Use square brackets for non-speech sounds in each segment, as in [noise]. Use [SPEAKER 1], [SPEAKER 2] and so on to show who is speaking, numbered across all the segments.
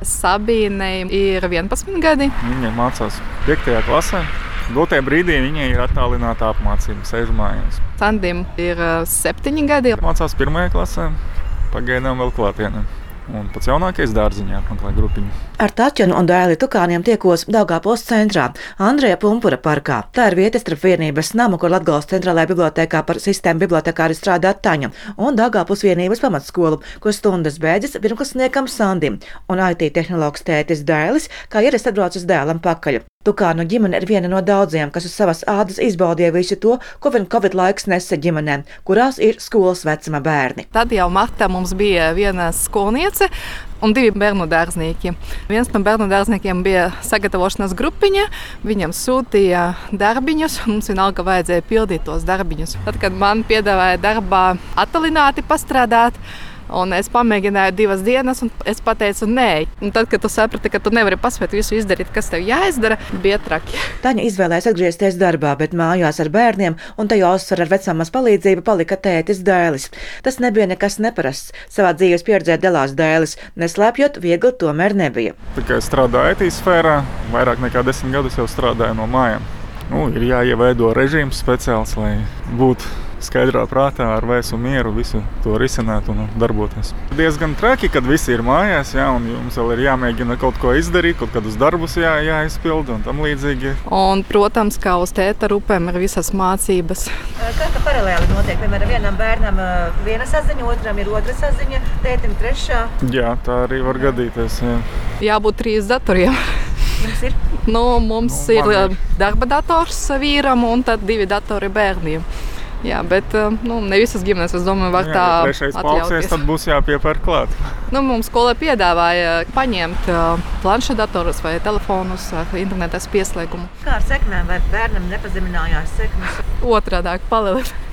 [SPEAKER 1] Sabīnei ir 11 gadi.
[SPEAKER 2] Viņa mācās 5. klasē. Dotajā brīdī viņai ir attālināta apmācība, sēž mājās.
[SPEAKER 1] Sandim ir 7 gadi.
[SPEAKER 2] Mācās 1. klasē, pagaidām vēl klātienē un pats jaunākais dārziņā apmeklē grupiņu.
[SPEAKER 3] Ar Taķenu un Dēli Tukāniem tiekos Daugāpils centrā, Andrija Pumpura parkā. Tā ir vieta starp vienības namu, kur Latgales centrālajā bibliotekā par sistēmu bibliotekāri strādā Taņa, un Daugāpils vienības pamatskolu, kur stundas beidzas pirmklasniekam Sandim, un IT tehnologs tētis Dēlis, kā ierasts atbrauc uz dēlam pakaļ. Tukānu ģimene ir viena no daudziem, kas uz savas ādas izbaudīja visu to, ko vien Covid laiks nesa ģimenēm, kurās ir skolas vecuma bērni.
[SPEAKER 1] Tad jau martā mums bija viena skolniece, un divi bērnu dārznieki. Viens no bērnu dārzniekiem bija sagatavošanās grupiņa. Viņam sūtīja darbiņus, un mums vienalga vajadzēja pildīt tos darbiņus. Tad, kad man piedāvāja darbā attālināti pastrādāt, Un es pamēģināju divas dienas, un es pateicu, nē. Un tad, kad tu saprati, ka tu nevari paspēt visu izdarīt, kas tev jāizdara, bija traki. [laughs]
[SPEAKER 3] Taņa izvēlējās atgriezties darbā, bet mājās ar bērniem un tajā uzsver ar vecāmas palīdzību palika tētis dēlis. Tas nebija nekas neparasts. Savā dzīves pieredzē dalās dēlis, neslēpjot, viegli tomēr nebija.
[SPEAKER 2] Tikai strādāju IT sfērā, vairāk nekā desmit gadus jau strādāju no mājām. Nu, ir jāieveido režīms speciāls, lai būtu skaidrā prātā, ar vēsu mieru visu to risināt un darboties. Diezgan traki, kad visi ir mājās, jā, un jums vēl ir jāmēģina kaut ko izdarīt, kaut kādus darbus jā, jāizpild un tam līdzīgi.
[SPEAKER 1] Un, protams, kā uz tēta rupēm ir visas mācības.
[SPEAKER 3] Kā tā paralēli notiek? Piemēram, vienam bērnam viena saziņa, otram ir otra saziņa, tētim trešā.
[SPEAKER 2] Jā, tā arī var gadīties. Jā.
[SPEAKER 1] Jābūt trīs datoriem.
[SPEAKER 3] Jums ir?
[SPEAKER 1] Nu, mums nu, ir, ir darba dators vīram un tad divi datori bērniem. Jā, bet eh, nu, ne visas ģimenes, es domāju, var jā, tā
[SPEAKER 2] atļauties. Tad būs jāpiepērk klāt.
[SPEAKER 1] Nu, mums skolē piedāvāja paņemt uh, planšetdatorus vai telefonus ar internetas pieslēgumu.
[SPEAKER 3] Kā ar sekmēm vai bērnam nepazeminājās sekmes?
[SPEAKER 1] Otrādāk palielināt.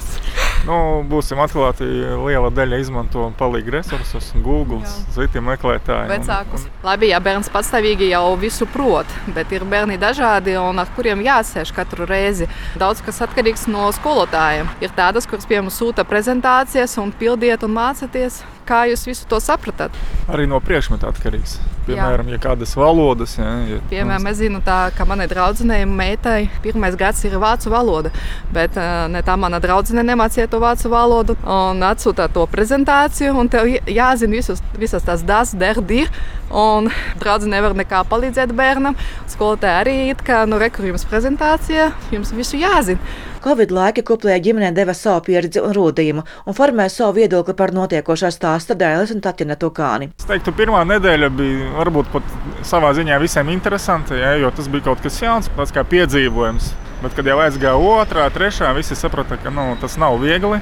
[SPEAKER 2] Nu, būsim atklāti, liela daļa izmanto palīgu resursus, Google, citi meklētāji.
[SPEAKER 1] Vecākus. Un, un... Labi, ja bērns patstāvīgi jau visu prot, bet ir bērni dažādi un ar kuriem jāsēž katru reizi. Daudz kas atkarīgs no skolotājiem. Ir tādas, kuras pie mums sūta prezentācijas un pildiet un mācieties. Kā jūs visu to sapratāt?
[SPEAKER 2] Arī no priekšmeta atkarīgs. Piemēram, jā. ja kādas valodas. Jā, ja,
[SPEAKER 1] Piemēram, es zinu, tā, ka manai draudzenei meitai pirmais gads ir vācu valoda, bet ne tā mana draudzene nemācīja to vācu valodu un atsūta to prezentāciju. Tev jāzina visus, visas tās das, der, dir. Un draudzene nevar nekā palīdzēt bērnam. Skolotāja arī ir, ka, nu, rekur jums prezentācija, jums visu jāzina.
[SPEAKER 3] Covid laika koplējā ģimenē deva savu pieredzi un rūtījumu un formēja savu viedokli par notiekošā stāsta Dēlis un Tatjana Tukāni.
[SPEAKER 2] Es teiktu, pirmā nedēļa bija varbūt pat savā ziņā visiem interesanta, ja, jo tas bija kaut kas jauns, tāds kā piedzīvojums. Bet, kad jau aizgāja otrā, trešā, visi saprata, ka nu, tas nav viegli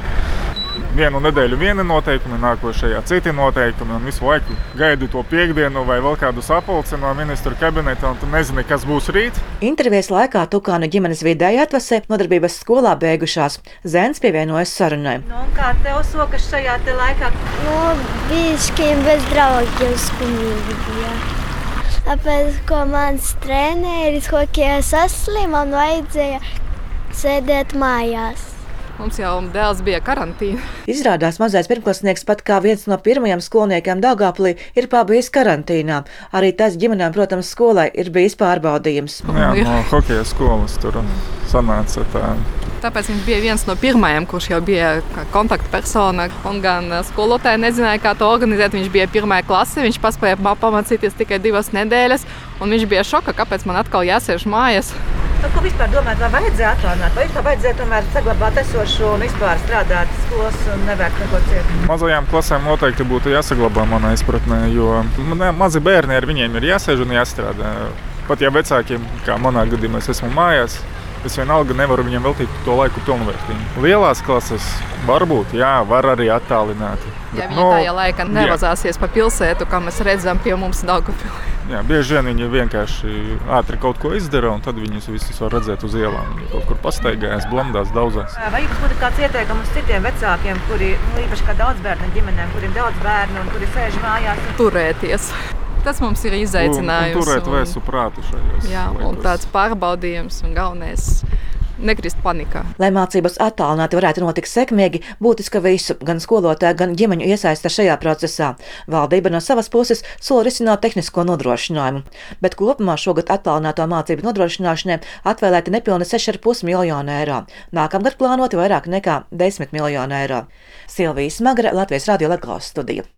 [SPEAKER 2] vienu nedēļu viena noteikumi, nākošajā citi noteikumi, un visu laiku gaidu to piekdienu vai vēl kādu sapulci no ministra kabineta, un tu nezini, kas būs rīt.
[SPEAKER 3] Intervijas laikā Tukāna ģimenes vidēji atvasē nodarbības skolā beigušās. Zēns pievienojas sarunai.
[SPEAKER 4] Nu, kā tev sokas šajā te laikā?
[SPEAKER 5] Nu, bišķiņ bez draugiem skumīgi bija. Tāpēc, ko mans treneris hokeja saslima, man vajadzēja sēdēt mājās.
[SPEAKER 1] Mums jau dēls bija karantīna.
[SPEAKER 3] Izrādās mazais pirmklasnieks pat kā viens no pirmajiem skolniekiem Dāngāplī ir pabijis karantīnā. Arī tas ģimenēm, protams, skolai ir bijis pārbaudījums.
[SPEAKER 2] Jā, no hokeja skolas tur sanāca tā.
[SPEAKER 1] Tāpēc viņš bija viens no pirmajiem, kurš jau bija kontaktpersona. Un gan skolotāji nezināja, kā to organizēt. Viņš bija pirmā klase, viņš paspēja pamācīties tikai divas nedēļas. Viņš bija šokā, kāpēc man atkal jāsēž mājās.
[SPEAKER 3] Nu, ko vispār domājat, vai vajadzēja attālināt, vai tā vajadzēja tomēr saglabāt esošo un vispār strādāt skolas un nevērt neko citu?
[SPEAKER 2] Mazajām klasēm noteikti būtu jāsaglabā manā izpratnē, jo mazi bērni ar viņiem ir jāsēž un jāstrādā. Pat ja vecākiem, kā manā gadījumā, es esmu mājās, es vienalga nevaru viņiem veltīt to laiku pilnvērtīgi. Lielās klases varbūt, jā, var arī attālināti.
[SPEAKER 1] Ja viņi no, tajā laikā nevazāsies jā. pa pilsētu, kā mēs redzam pie mums Daugavpilī.
[SPEAKER 2] Jā, bieži vien viņi vienkārši ātri kaut ko izdara, un tad viņus visus var redzēt uz ielām. Viņi kaut kur pastaigājas, blandās, daudzās.
[SPEAKER 3] Vai jums būtu kāds ieteikums citiem vecākiem, kuri nu, īpaši kā daudz bērnu ģimenēm, kuriem daudz bērnu un kuri sēž mājās?
[SPEAKER 1] Un... Turēties. Tas mums ir izaicinājums.
[SPEAKER 2] Un, un turēt vēsu prātu šajos.
[SPEAKER 1] Jā, laikos. un tāds pārbaudījums un galvenais nekrist panikā.
[SPEAKER 3] Lai mācības attālināti varētu notikt sekmīgi, būtiska visu, gan skolotāju, gan ģimeņu iesaista šajā procesā. Valdība no savas puses sola risināt tehnisko nodrošinājumu, bet kopumā šogad attālināto mācību nodrošināšanai atvēlēti nepilni 6,5 miljonu eiro. Nākamgad plānoti vairāk nekā 10 miljonu eiro. Silvijas Magra, Latvijas Radio Latvijas studija.